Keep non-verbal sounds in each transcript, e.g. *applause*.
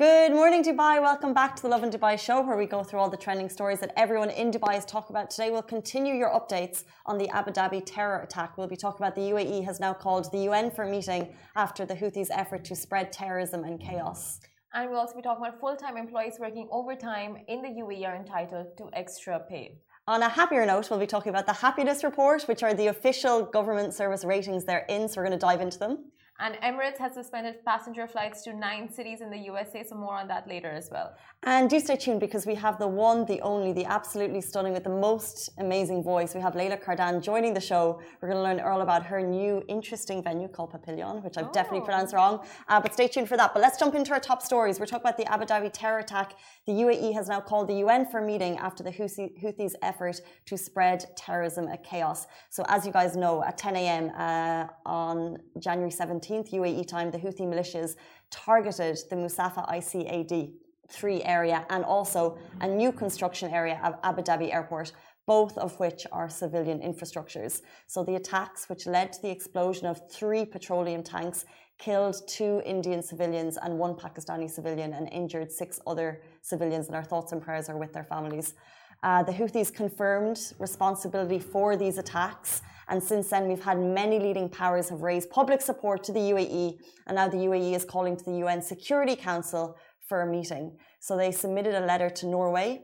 Good morning, Dubai. Welcome back to the Lovin Dubai show, where we go through all the trending stories that everyone in Dubai is talking about. Today, we'll continue your updates on the Abu Dhabi terror attack. We'll be talking about the UAE has now called the UN for a meeting after the Houthis' effort to spread terrorism and chaos. And we'll also be talking about full time employees working overtime in the UAE are entitled to extra pay. On a happier note, we'll be talking about the happiness report, which are the official government service ratings they're in. So we're going to dive into them. And Emirates has suspended passenger flights to nine cities in the USA, so more on that later as well. And do stay tuned because we have the one, the only, the absolutely stunning with the most amazing voice. We have Layla Kardan joining the show. We're going to learn all about her new interesting venue called Papillon, which I've oh. definitely pronounced wrong. Uh, but stay tuned for that. But let's jump into our top stories. We're talking about the Abu Dhabi terror attack. The UAE has now called the UN for a meeting after the Houthis' effort to spread terrorism and chaos. So, as you guys know, at 10 a.m. Uh, on January 17th, 17th UAE time, the Houthi militias targeted the Mussafah ICAD 3 area and also a new construction area of Abu Dhabi airport, both of which are civilian infrastructures. So the attacks, which led to the explosion of three petroleum tanks, killed two Indian civilians and one Pakistani civilian and injured six other civilians, and our thoughts and prayers are with their families. Uh, the Houthis confirmed responsibility for these attacks and since then, we've had many leading powers have raised public support to the UAE, and now the UAE is calling to the UN Security Council for a meeting. So they submitted a letter to Norway,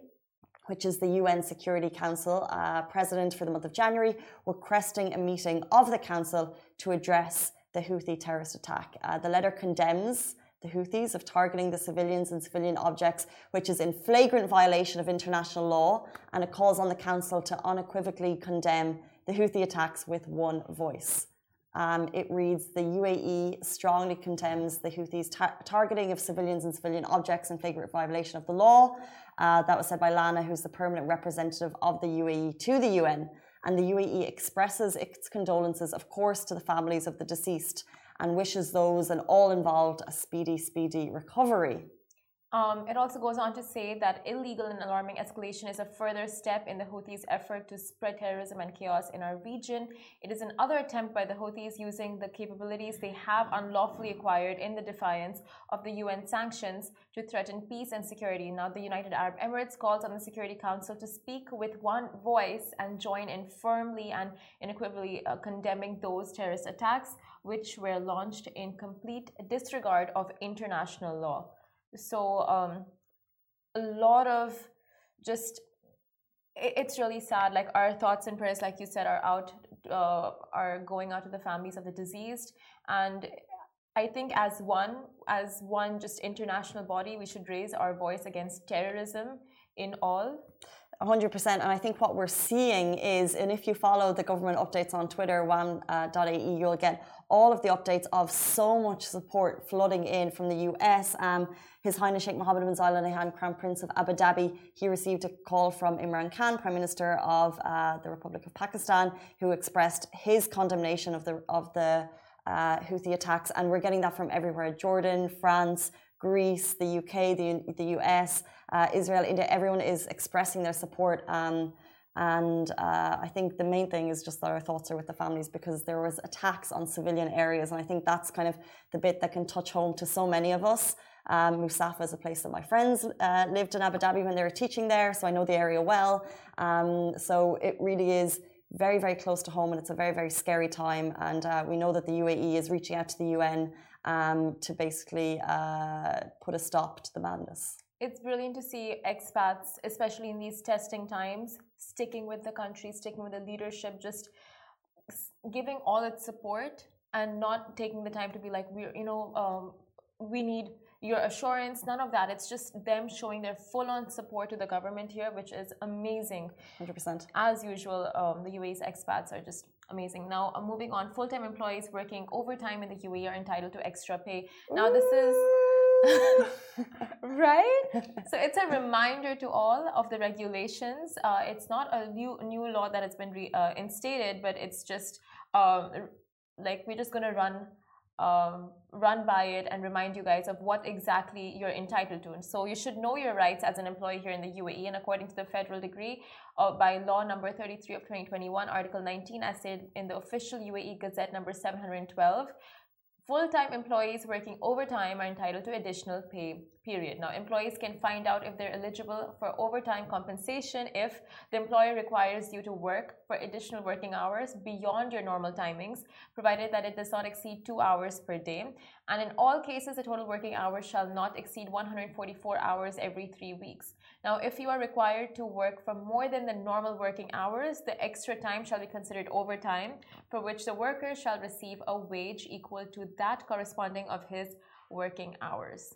which is the UN Security Council uh, president for the month of January, requesting a meeting of the council to address the Houthi terrorist attack. Uh, the letter condemns the Houthis of targeting the civilians and civilian objects, which is in flagrant violation of international law, and it calls on the council to unequivocally condemn the Houthi attacks with one voice. Um, it reads The UAE strongly condemns the Houthis' tar- targeting of civilians and civilian objects in flagrant violation of the law. Uh, that was said by Lana, who's the permanent representative of the UAE to the UN. And the UAE expresses its condolences, of course, to the families of the deceased and wishes those and all involved a speedy, speedy recovery. Um, it also goes on to say that illegal and alarming escalation is a further step in the Houthis' effort to spread terrorism and chaos in our region. It is another attempt by the Houthis using the capabilities they have unlawfully acquired in the defiance of the UN sanctions to threaten peace and security. Now, the United Arab Emirates calls on the Security Council to speak with one voice and join in firmly and unequivocally uh, condemning those terrorist attacks, which were launched in complete disregard of international law. So um, a lot of just it's really sad. Like our thoughts and prayers, like you said, are out uh, are going out to the families of the deceased, and I think as one as one just international body, we should raise our voice against terrorism in all. 100%. And I think what we're seeing is, and if you follow the government updates on Twitter, one.ae, you'll get all of the updates of so much support flooding in from the US. Um, his Highness Sheikh Mohammed bin Zayed Al Nahyan, Crown Prince of Abu Dhabi, he received a call from Imran Khan, Prime Minister of uh, the Republic of Pakistan, who expressed his condemnation of the of the uh, Houthi attacks, and we're getting that from everywhere: Jordan, France, Greece, the UK, the the US, uh, Israel, India. Everyone is expressing their support. Um, and uh, I think the main thing is just that our thoughts are with the families because there was attacks on civilian areas, and I think that's kind of the bit that can touch home to so many of us. Um, Mussafah is a place that my friends uh, lived in Abu Dhabi when they were teaching there, so I know the area well. Um, so it really is very, very close to home, and it's a very, very scary time. And uh, we know that the UAE is reaching out to the UN um, to basically uh, put a stop to the madness. It's brilliant to see expats, especially in these testing times, sticking with the country, sticking with the leadership, just giving all its support and not taking the time to be like, we're, you know, um, we need your assurance, none of that. It's just them showing their full on support to the government here, which is amazing. 100%. As usual, um, the UAE's expats are just amazing. Now, uh, moving on, full time employees working overtime in the UAE are entitled to extra pay. Now, this is. *laughs* right so it's a reminder to all of the regulations uh, it's not a new new law that has been re, uh, instated but it's just um, like we're just going to run um, run by it and remind you guys of what exactly you're entitled to. And so you should know your rights as an employee here in the UAE. And according to the federal decree uh, by law number 33 of 2021, Article 19, as stated in the official UAE Gazette number 712, Full-time employees working overtime are entitled to additional pay period. Now, employees can find out if they're eligible for overtime compensation if the employer requires you to work for additional working hours beyond your normal timings, provided that it does not exceed two hours per day. And in all cases, the total working hours shall not exceed 144 hours every three weeks. Now, if you are required to work for more than the normal working hours, the extra time shall be considered overtime, for which the worker shall receive a wage equal to that corresponding of his working hours.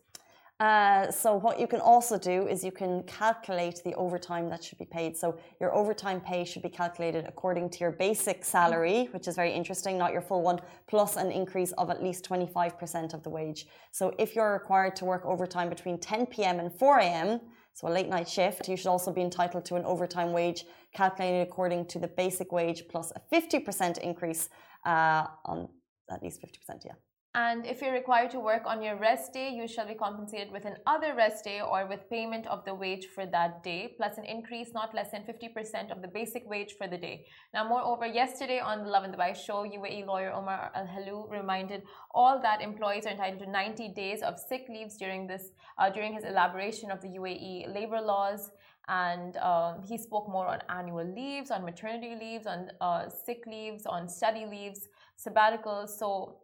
Uh, so what you can also do is you can calculate the overtime that should be paid. So your overtime pay should be calculated according to your basic salary, which is very interesting, not your full one, plus an increase of at least 25% of the wage. So if you're required to work overtime between 10 p.m. and 4 a.m., so a late night shift, you should also be entitled to an overtime wage calculated according to the basic wage plus a 50% increase uh, on at least 50%, yeah. And if you're required to work on your rest day, you shall be compensated with another rest day or with payment of the wage for that day, plus an increase not less than 50% of the basic wage for the day. Now, moreover, yesterday on the Lovin Dubai show, UAE lawyer Omar Al Halou reminded all that employees are entitled to 90 days of sick leaves during this uh, during his elaboration of the UAE labor laws and um, he spoke more on annual leaves, on maternity leaves, on uh, sick leaves, on study leaves, sabbaticals. So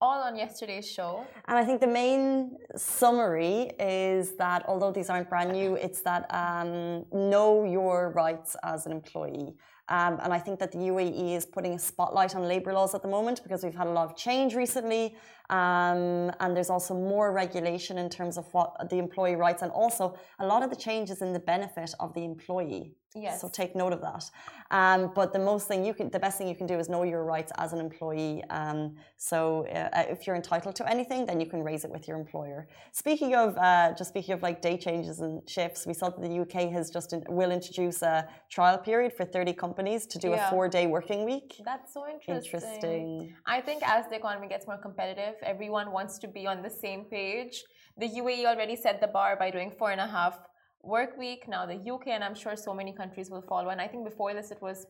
all on yesterday's show. And I think the main summary is that although these aren't brand new, it's that um, know your rights as an employee. Um, and I think that the UAE is putting a spotlight on labour laws at the moment because we've had a lot of change recently. Um, and there's also more regulation in terms of what the employee rights, and also a lot of the changes in the benefit of the employee. Yes. So take note of that. Um, but the most thing you can, the best thing you can do is know your rights as an employee. Um, so uh, if you're entitled to anything, then you can raise it with your employer. Speaking of, uh, just speaking of like day changes and shifts, we saw that the UK has just in, will introduce a trial period for 30 companies to do yeah. a four-day working week. That's so interesting. Interesting. I think as the economy gets more competitive, everyone wants to be on the same page. The UAE already set the bar by doing four and a half work week. Now the UK and I'm sure so many countries will follow. And I think before this it was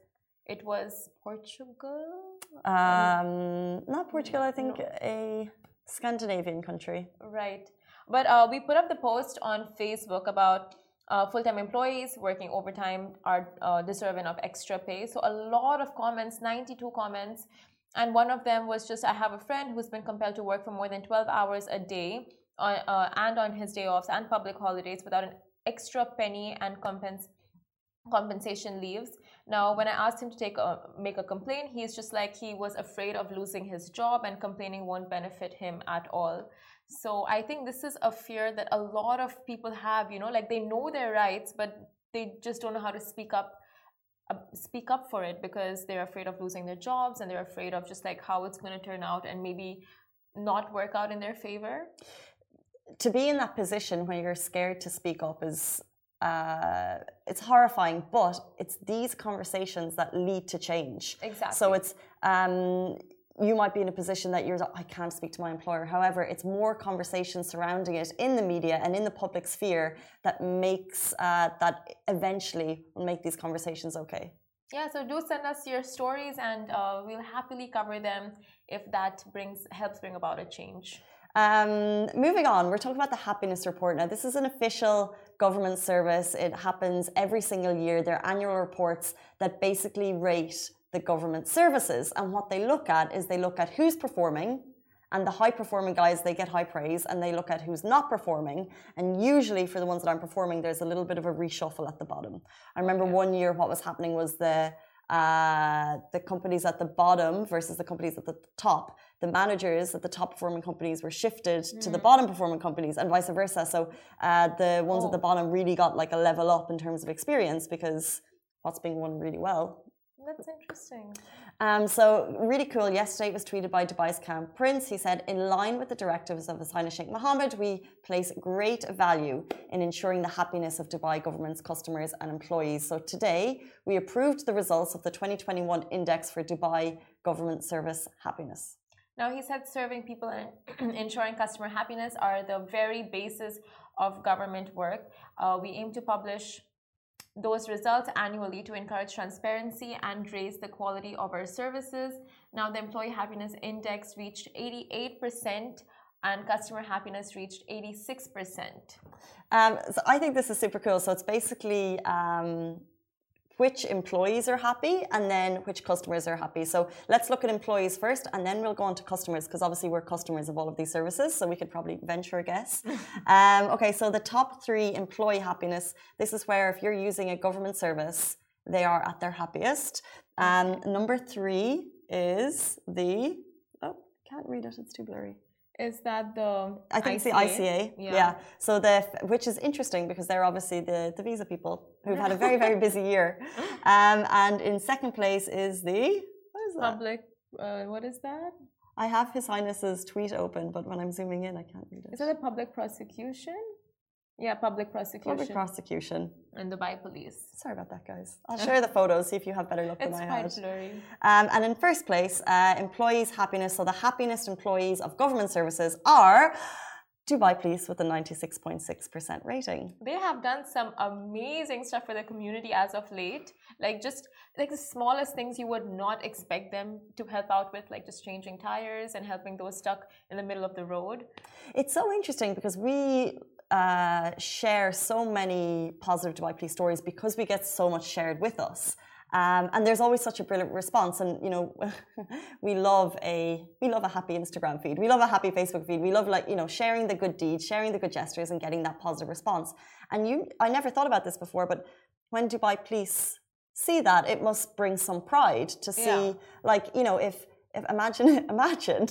it was Portugal. Um, not Portugal. I think no. a Scandinavian country. Right. But uh, we put up the post on Facebook about uh, full-time employees working overtime are uh, deserving of extra pay. So a lot of comments, 92 comments, and one of them was just I have a friend who's been compelled to work for more than 12 hours a day uh, uh, and on his day offs and public holidays without an extra penny and compens- compensation leaves. Now, when I asked him to take a, make a complaint, he's just like he was afraid of losing his job and complaining won't benefit him at all. So I think this is a fear that a lot of people have. You know, like they know their rights, but they just don't know how to speak up. Uh, speak up for it because they're afraid of losing their jobs and they're afraid of just like how it's going to turn out and maybe not work out in their favor to be in that position where you're scared to speak up is uh, it's horrifying, but it's these conversations that lead to change. Exactly. So it's um, you might be in a position that you're I can't speak to my employer. However, it's more conversations surrounding it in the media and in the public sphere that makes uh, that eventually will make these conversations okay. Yeah, so do send us your stories, and uh, we'll happily cover them if that brings helps bring about a change. Um, moving on, we're talking about the happiness report now. This is an official government service. It happens every single year. They're annual reports that basically rate the government services. And what they look at is they look at who's performing, and the high performing guys they get high praise and they look at who's not performing and usually for the ones that aren't performing there's a little bit of a reshuffle at the bottom i remember one year what was happening was the uh, the companies at the bottom versus the companies at the top. The managers at the top performing companies were shifted mm. to the mm. bottom performing companies and vice versa. So uh, the ones oh. at the oh. bottom really got like a level up in terms of experience because what's being won really well that's interesting. Um, so really cool. Yesterday it was tweeted by Dubai's Crown Prince. He said, in line with the directives of His Highness Sheikh Mohammed, we place great value in ensuring the happiness of Dubai government's customers and employees. So today we approved the results of the 2021 Index for Dubai Government Service Happiness. Now, he said serving people and *clears throat* ensuring customer happiness are the very basis of government work. Uh, we aim to publish those results annually to encourage transparency and raise the quality of our services. Now, the Employee Happiness Index reached 88% and customer happiness reached 86%. Um, so I think this is super cool. So it's basically um, which employees are happy and then which customers are happy. So let's look at employees first and then we'll go on to customers because obviously we're customers of all of these services. So we could probably venture a guess. *laughs* um, okay, so the top three employee happiness this is where if you're using a government service, they are at their happiest. Um, number three is the, oh, can't read it, it's too blurry. Is that the I think ICA? it's the ICA. Yeah. yeah. So the which is interesting because they're obviously the, the visa people who've had a very very busy *laughs* year. Um, and in second place is the what is that? Public. Uh, what is that? I have His Highness's tweet open, but when I'm zooming in, I can't read it. Is it a public prosecution? Yeah, public prosecution. Public prosecution. And Dubai police. Sorry about that, guys. *laughs* I'll share the photos, see if you have better luck than I had. It's quite blurry. Um, and in first place, uh, employees' happiness. So the happiest employees of government services are Dubai Police with a 96.6% rating. They have done some amazing stuff for the community as of late. Like just like the smallest things you would not expect them to help out with, like just changing tires and helping those stuck in the middle of the road. It's so interesting because we uh, share so many positive Dubai Police stories because we get so much shared with us. Um, and there's always such a brilliant response, and you know, *laughs* we love a we love a happy Instagram feed. We love a happy Facebook feed. We love like you know sharing the good deeds, sharing the good gestures, and getting that positive response. And you, I never thought about this before, but when Dubai Police see that, it must bring some pride to see, yeah. like you know, if if imagine *laughs* imagine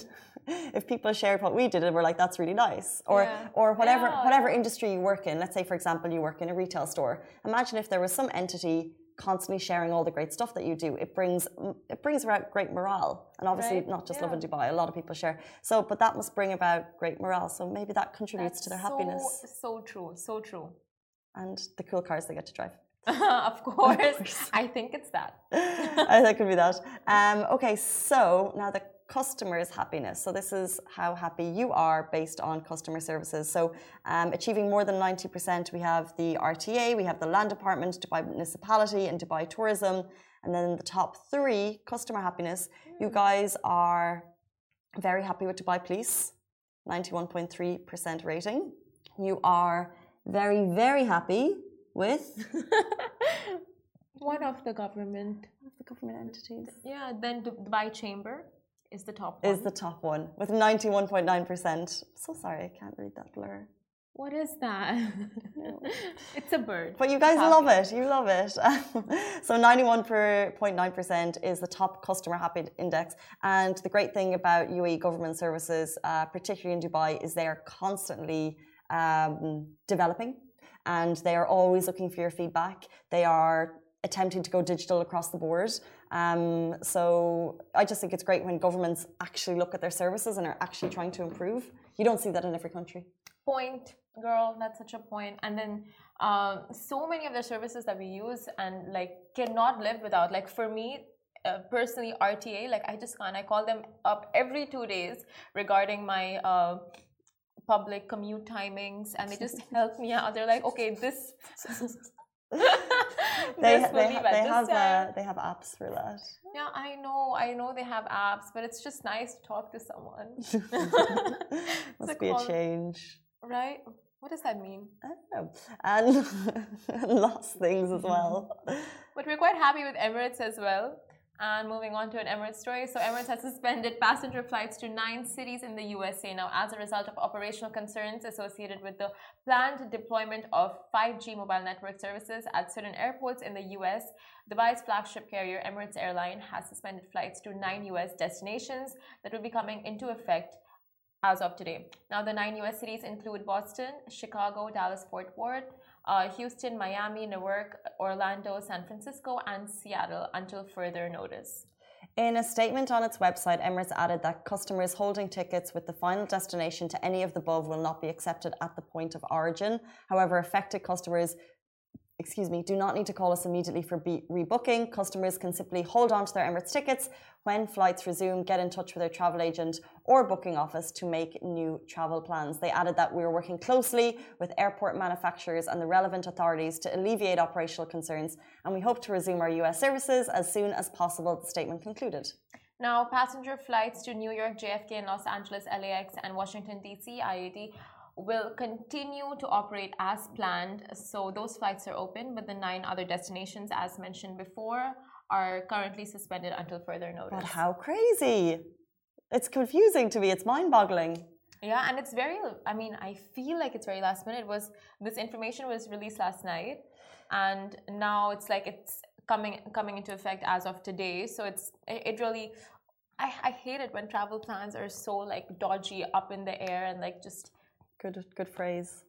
if people shared what we did and were like, that's really nice. Or yeah. or whatever yeah. whatever industry you work in. Let's say, for example, you work in a retail store. Imagine if there was some entity constantly sharing all the great stuff that you do. It brings it brings about great morale. And obviously right. not just yeah. Lovin Dubai. A lot of people share. So but that must bring about great morale. So maybe that contributes that's to their so, happiness. So true. So true. And the cool cars they get to drive. *laughs* of, course. of course. I think it's that. *laughs* I think it could be that. Um, okay, so now the customers' happiness. So this is how happy you are based on customer services. So um, achieving more than 90%, we have the RTA, we have the Land Department, Dubai Municipality and Dubai Tourism. And then the top three, customer happiness, you guys are very happy with Dubai Police, 91.3% rating. You are very, very happy with... *laughs* One of the government. One of the government entities. Yeah, then Dubai Chamber is the top one. Is the top one with 91.9%. So sorry, I can't read that blur. What is that? *laughs* it's a bird. But you guys love it. You love it. *laughs* so 91.9% is the top customer happy index. And the great thing about UAE government services, uh, particularly in Dubai, is they are constantly um, developing and they are always looking for your feedback. They are attempting to go digital across the board. Um, so I just think it's great when governments actually look at their services and are actually trying to improve. You don't see that in every country. Point, girl, that's such a point. And then um, so many of the services that we use and like cannot live without. Like for me, uh, personally, RTA, like I just can't. I call them up every two days regarding my. Uh, public commute timings and they just *laughs* help me out they're like okay this *laughs* they, they, they have uh, they have apps for that. Yeah, I know, I know they have apps, but it's just nice to talk to someone. *laughs* Must be a change, right? What does that mean? I don't know, and lots of things as well. but we're quite happy with Emirates as well. And moving on to an Emirates story. So, Emirates has suspended passenger flights to nine cities in the USA now as a result of operational concerns associated with the planned deployment of 5G mobile network services at certain airports in the US. Dubai's flagship carrier, Emirates Airline, has suspended flights to nine US destinations that will be coming into effect as of today. Now, the nine US cities include Boston, Chicago, Dallas, Fort Worth uh, Houston, Miami, Newark, Orlando, San Francisco, and Seattle until further notice. In a statement on its website, Emirates added that customers holding tickets with the final destination to any of the above will not be accepted at the point of origin. However, affected customers excuse me, do not need to call us immediately for rebooking. Customers can simply hold on to their Emirates tickets when flights resume, get in touch with their travel agent or booking office to make new travel plans. They added that we are working closely with airport manufacturers and the relevant authorities to alleviate operational concerns, and we hope to resume our US services as soon as possible, the statement concluded. Now, passenger flights to New York, JFK, and Los Angeles, LAX, and Washington, D.C., IAD will continue to operate as planned. So those flights are open, but the nine other destinations, as mentioned before, are currently suspended until further notice. But how crazy! It's confusing to me. It's mind-boggling. Yeah, and it's very. I mean, I feel like it's very last minute. It was this information was released last night, and now it's like it's coming coming into effect as of today. So it's it really I, I hate it when travel plans are so like dodgy up in the air and like just good good phrase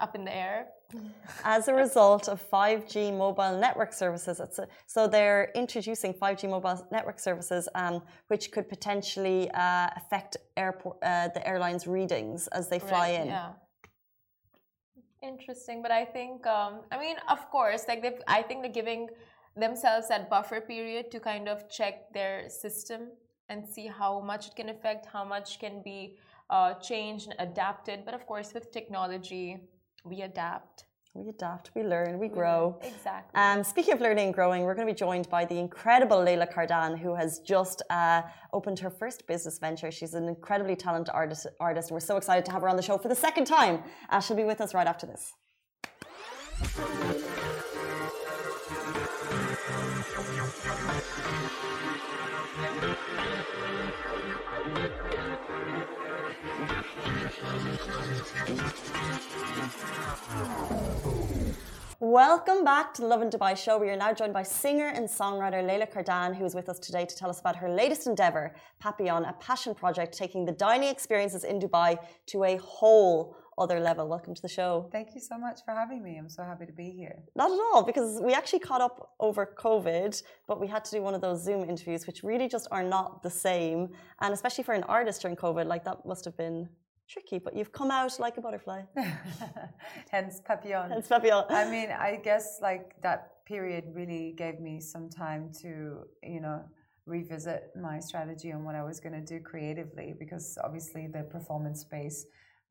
up in the air *laughs* as a result of 5G mobile network services. A, so they're introducing 5G mobile network services, um, which could potentially uh, affect airport uh, the airlines' readings as they fly right, in. Yeah. Interesting, but I think um, I mean, of course, like they've I think they're giving themselves that buffer period to kind of check their system and see how much it can affect, how much can be uh, changed and adapted. But of course, with technology, we adapt. We adapt, we learn, we grow. Exactly. Um, speaking of learning and growing, we're going to be joined by the incredible Layla Kardan, who has just uh, opened her first business venture. She's an incredibly talented artist, artist. We're so excited to have her on the show for the second time. Uh, she'll be with us right after this. Welcome back to the Lovin Dubai show. We are now joined by singer and songwriter Layla Kardan, who is with us today to tell us about her latest endeavor, Papillon, a passion project taking the dining experiences in Dubai to a whole other level. Welcome to the show. Thank you so much for having me. I'm so happy to be here. Not at all, because we actually caught up over COVID, but we had to do one of those Zoom interviews, which really just are not the same. And especially for an artist during COVID, like that must have been tricky, but you've come out like a butterfly. *laughs* Hence Papillon. Hence Papillon. I mean, I guess like that period really gave me some time to, you know, revisit my strategy on what I was going to do creatively because obviously the performance space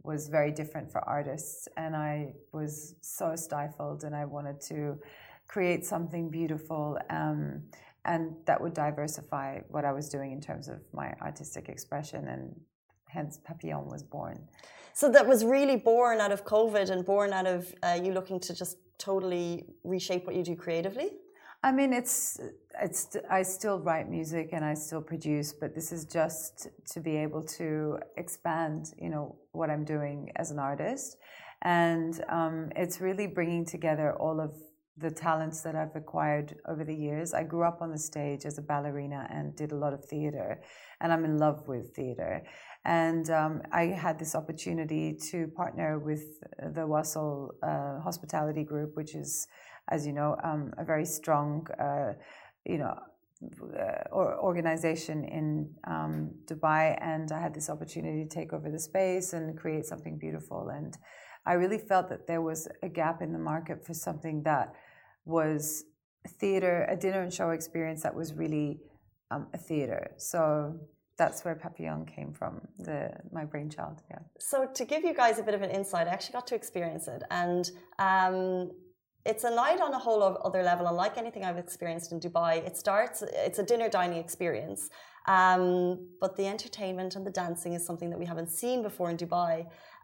was very different for artists and I was so stifled and I wanted to create something beautiful um, and that would diversify what I was doing in terms of my artistic expression and hence Papillon was born. So that was really born out of COVID and born out of uh, you looking to just totally reshape what you do creatively? I mean, it's it's. I still write music and I still produce, but this is just to be able to expand, you know, what I'm doing as an artist, and um, it's really bringing together all of the talents that I've acquired over the years. I grew up on the stage as a ballerina and did a lot of theater, and I'm in love with theater. And um, I had this opportunity to partner with the Wasl uh, Hospitality Group, which is, as you know, um, a very strong, uh, you know, uh, organization in um, Dubai, and I had this opportunity to take over the space and create something beautiful. And I really felt that there was a gap in the market for something that was theater, a dinner and show experience that was really um, a theater. So that's where Papillon came from, the my brainchild. Yeah. So to give you guys a bit of an insight, I actually got to experience it, and um, it's a night on a whole other level. Unlike anything I've experienced in Dubai, it starts. It's a dinner dining experience, um, but the entertainment and the dancing is something that we haven't seen before in Dubai.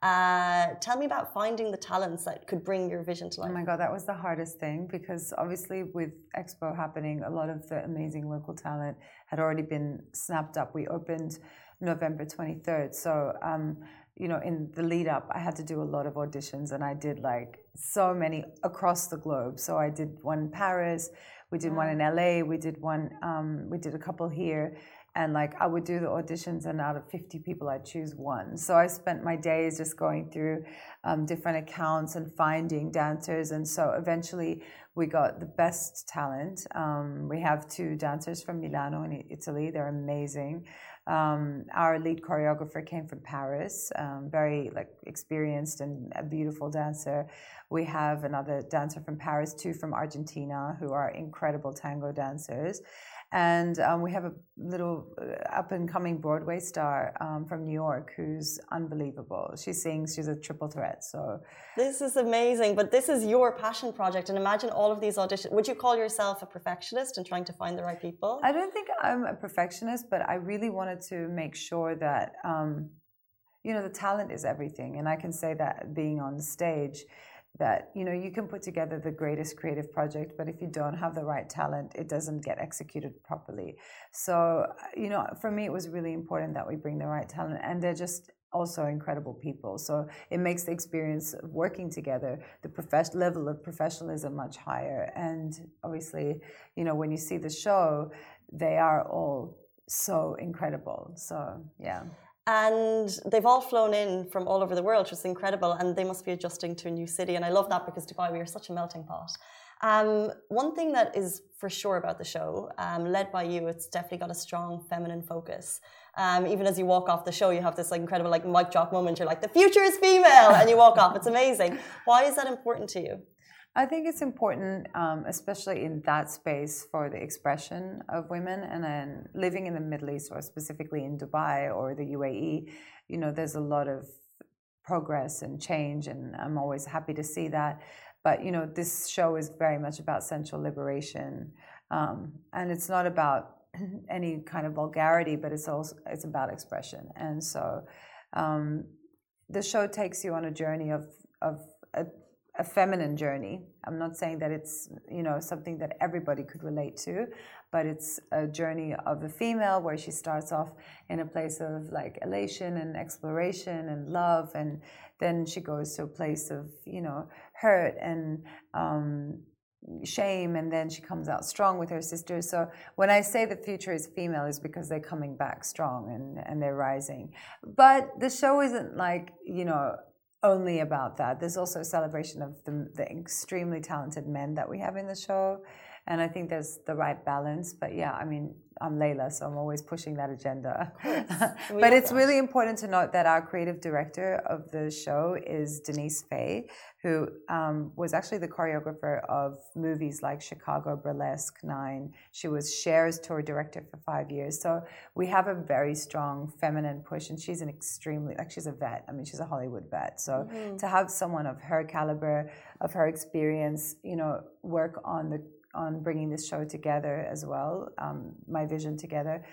Uh, tell me about finding the talents that could bring your vision to life. Oh my God, that was the hardest thing because obviously, with Expo happening, a lot of the amazing local talent had already been snapped up. We opened November 23rd. So, um, you know, in the lead up, I had to do a lot of auditions and I did like so many across the globe. So, I did one in Paris, we did one in LA, we did one, um, we did a couple here and like I would do the auditions, and out of 50 people, I'd choose one. So I spent my days just going through um, different accounts and finding dancers, and so eventually we got the best talent. Um, we have two dancers from Milano in Italy; they're amazing. Um, our lead choreographer came from Paris, um, very like experienced and a beautiful dancer. We have another dancer from Paris, two from Argentina, who are incredible tango dancers. And um, we have a little uh, up and coming Broadway star um, from New York who's unbelievable. She sings, she's a triple threat. So this is amazing. But this is your passion project. And imagine all of these auditions. Would you call yourself a perfectionist and trying to find the right people? I don't think I'm a perfectionist, but I really wanted to make sure that. Um, you know, the talent is everything. And I can say that being on stage that you know you can put together the greatest creative project but if you don't have the right talent it doesn't get executed properly. So uh, you know for me it was really important that we bring the right talent and they're just also incredible people. So it makes the experience of working together the profession level of professionalism much higher. And obviously you know when you see the show they are all so incredible. So yeah and they've all flown in from all over the world, which is incredible. And they must be adjusting to a new city. And I love that because Dubai, we are such a melting pot. Um, one thing that is for sure about the show, um, led by you, it's definitely got a strong feminine focus. Um, even as you walk off the show, you have this like incredible like mic drop moment. You're like, the future is female, and you walk off. It's amazing. Why is that important to you? I think it's important, um, especially in that space, for the expression of women. And then living in the Middle East, or specifically in Dubai or the UAE, you know, there's a lot of progress and change, and I'm always happy to see that. But you know, this show is very much about sensual liberation, um, and it's not about *clears throat* any kind of vulgarity, but it's also it's about expression. And so, um, the show takes you on a journey of of a a feminine journey. I'm not saying that it's you know something that everybody could relate to, but it's a journey of a female where she starts off in a place of like elation and exploration and love, and then she goes to a place of you know hurt and um, shame, and then she comes out strong with her sisters. So when I say the future is female, is because they're coming back strong and and they're rising. But the show isn't like you know only about that. There's also a celebration of the, the, extremely talented men that we have in the show. And I think there's the right balance. But yeah, I mean, I'm Layla, so I'm always pushing that agenda. *laughs* but it's that. really important to note that our creative director of the show is Denise Faye, who um, was actually the choreographer of movies like Chicago, Burlesque, Nine. She was Cher's tour director for five years. So we have a very strong feminine push, and she's an extremely, like, she's a vet. I mean, she's a Hollywood vet. So mm-hmm. to have someone of her caliber, of her experience, you know, work on the on bringing this show together as well, um, my vision together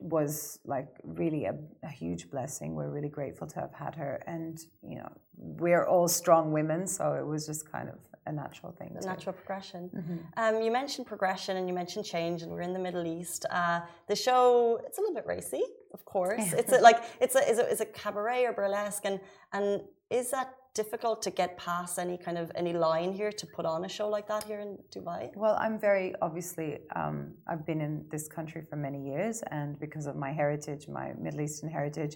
was like really a, a, huge blessing. We're really grateful to have had her, and you know, we're all strong women, so it was just kind of a natural thing. A natural progression. Mm-hmm. Um, you mentioned progression, and you mentioned change, and we're in the Middle East. Uh, the show it's a little bit racy, of course. it's a, like it's a, it's a it's a cabaret or burlesque, and and is that difficult to get past any kind of any line here to put on a show like that here in Dubai? Well, I'm very obviously um, I've been in this country for many years, and because of my heritage, my Middle Eastern heritage,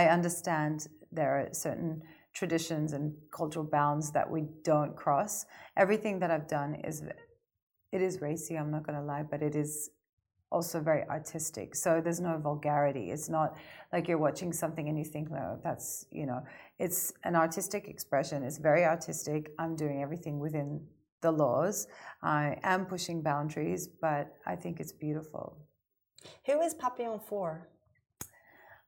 I understand there are certain traditions and cultural bounds that we don't cross. Everything that I've done is it is racy. I'm not going to lie, but it is also very artistic. So there's no vulgarity. It's not like you're watching something and you think, no, that's, you know, it's an artistic expression. It's very artistic. I'm doing everything within the laws. I am pushing boundaries, but I think it's beautiful. Who is Papillon for?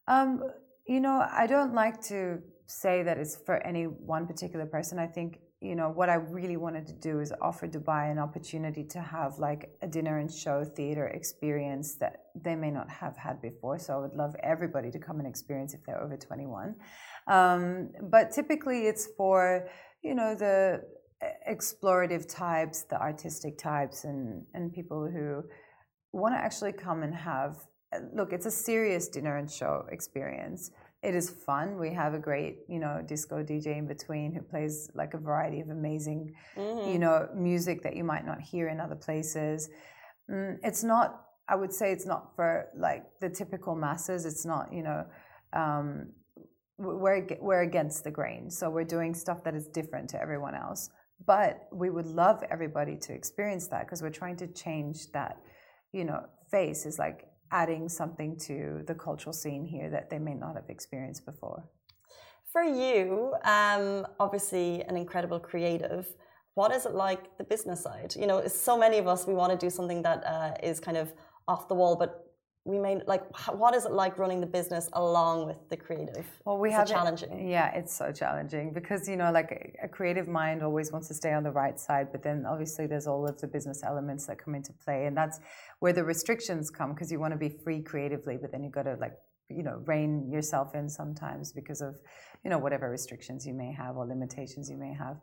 Um, you know, I don't like to say that it's for any one particular person. I think you know what I really wanted to do is offer Dubai an opportunity to have like a dinner and show theater experience that they may not have had before. So I would love everybody to come and experience if they're over 21. Um, but typically, it's for you know the explorative types, the artistic types, and and people who want to actually come and have look. It's a serious dinner and show experience it is fun. We have a great, you know, disco DJ in between who plays like a variety of amazing, mm-hmm. you know, music that you might not hear in other places. Mm, it's not. I would say it's not for like the typical masses. It's not, you know, um, we're we're against the grain. So we're doing stuff that is different to everyone else. But we would love everybody to experience that because we're trying to change that, you know, face is like adding something to the cultural scene here that they may not have experienced before. For you, um, obviously an incredible creative. What is it like the business side? You know, so many of us we want to do something that uh, is kind of off the wall, but we may like what is it like running the business along with the creative? Well we have challenging? Yeah it's so challenging because you know like a, a, creative mind always wants to stay on the right side but then obviously there's all of the business elements that come into play and that's where the restrictions come because you want to be free creatively but then you've got to like you know rein yourself in sometimes because of you know whatever restrictions you may have or limitations you may have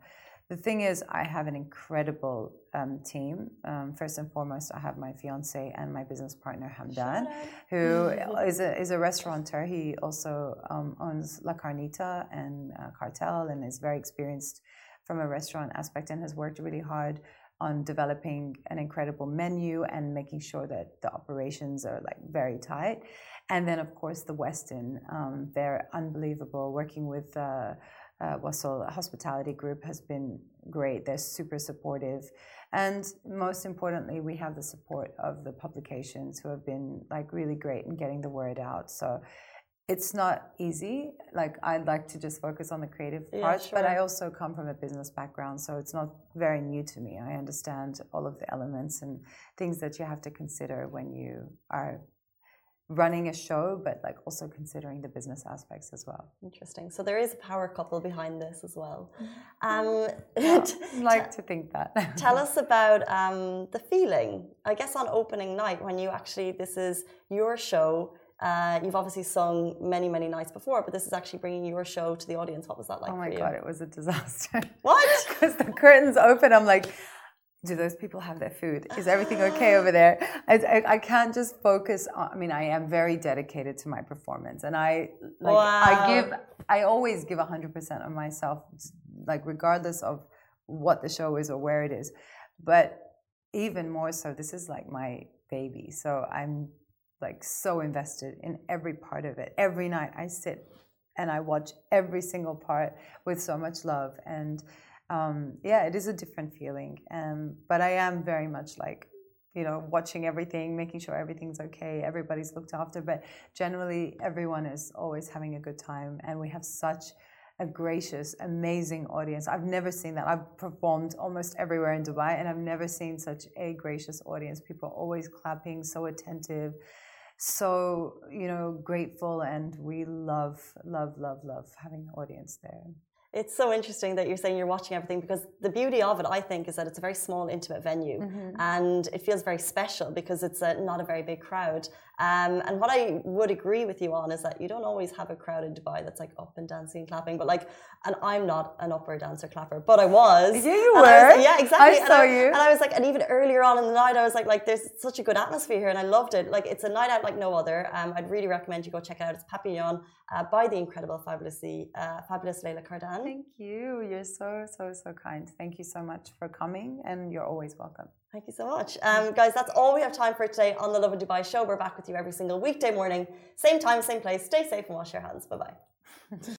the thing is, I have an incredible um, team. Um, first and foremost, I have my fiance and my business partner Hamdan, who *laughs* is a is a restaurateur. He also um, owns La Carnita and uh, Cartel, and is very experienced from a restaurant aspect, and has worked really hard on developing an incredible menu and making sure that the operations are like very tight. And then, of course, the Westin. Um, they're unbelievable. Working with uh, uh, Wasl Hospitality Group has been great. They're super supportive. And most importantly, we have the support of the publications who have been like really great in getting the word out. So it's not easy. Like I'd like to just focus on the creative yeah, part, sure. but I also come from a business background, so it's not very new to me. I understand all of the elements and things that you have to consider when you are running a show, but like also considering the business aspects as well. Interesting. So there is a power couple behind this as well. Mm-hmm. Um, yeah, *laughs* like to think that. *laughs* tell us about um, the feeling. I guess on opening night when you actually this is your show. Uh, you've obviously sung many, many nights before, but this is actually bringing your show to the audience. What was that like? Oh my god, it was a disaster. What? *laughs* Because the curtains open, I'm like, do those people have their food? Is everything okay over there? I, I, I, can't just focus on, I mean, I am very dedicated to my performance and I, like, wow. I give, I always give 100% of myself, like, regardless of what the show is or where it is. But even more so, this is like my baby. So I'm like so invested in every part of it. Every night I sit and I watch every single part with so much love. And, um, yeah, it is a different feeling. Um, but I am very much like, you know, watching everything, making sure everything's okay, everybody's looked after. But generally, everyone is always having a good time, and we have such a gracious, amazing audience. I've never seen that. I've performed almost everywhere in Dubai, and I've never seen such a gracious audience. People are always clapping, so attentive, so you know, grateful, and we love, love, love, love having the audience there. It's so interesting that you're saying you're watching everything because the beauty of it, I think, is that it's a very small, intimate venue mm-hmm. and it feels very special because it's a, not a very big crowd. Um, and what I would agree with you on is that you don't always have a crowd in Dubai that's like up and dancing and clapping. But like, and I'm not an upper dancer clapper, but I was. Yeah, you were. Was, yeah, exactly. I saw I, you. And I was like, and even earlier on in the night, I was like, like, there's such a good atmosphere here, and I loved it. Like, it's a night out like no other. Um, I'd really recommend you go check it out. It's Papillon uh, by the incredible, fabulously, uh, fabulous Layla Kardan. Thank you. You're so, so, so kind. Thank you so much for coming, and you're always welcome. Thank you so much. Um, guys, that's all we have time for today on the Lovin Dubai show. We're back with you every single weekday morning, same time, same place. Stay safe and wash your hands. Bye bye. *laughs*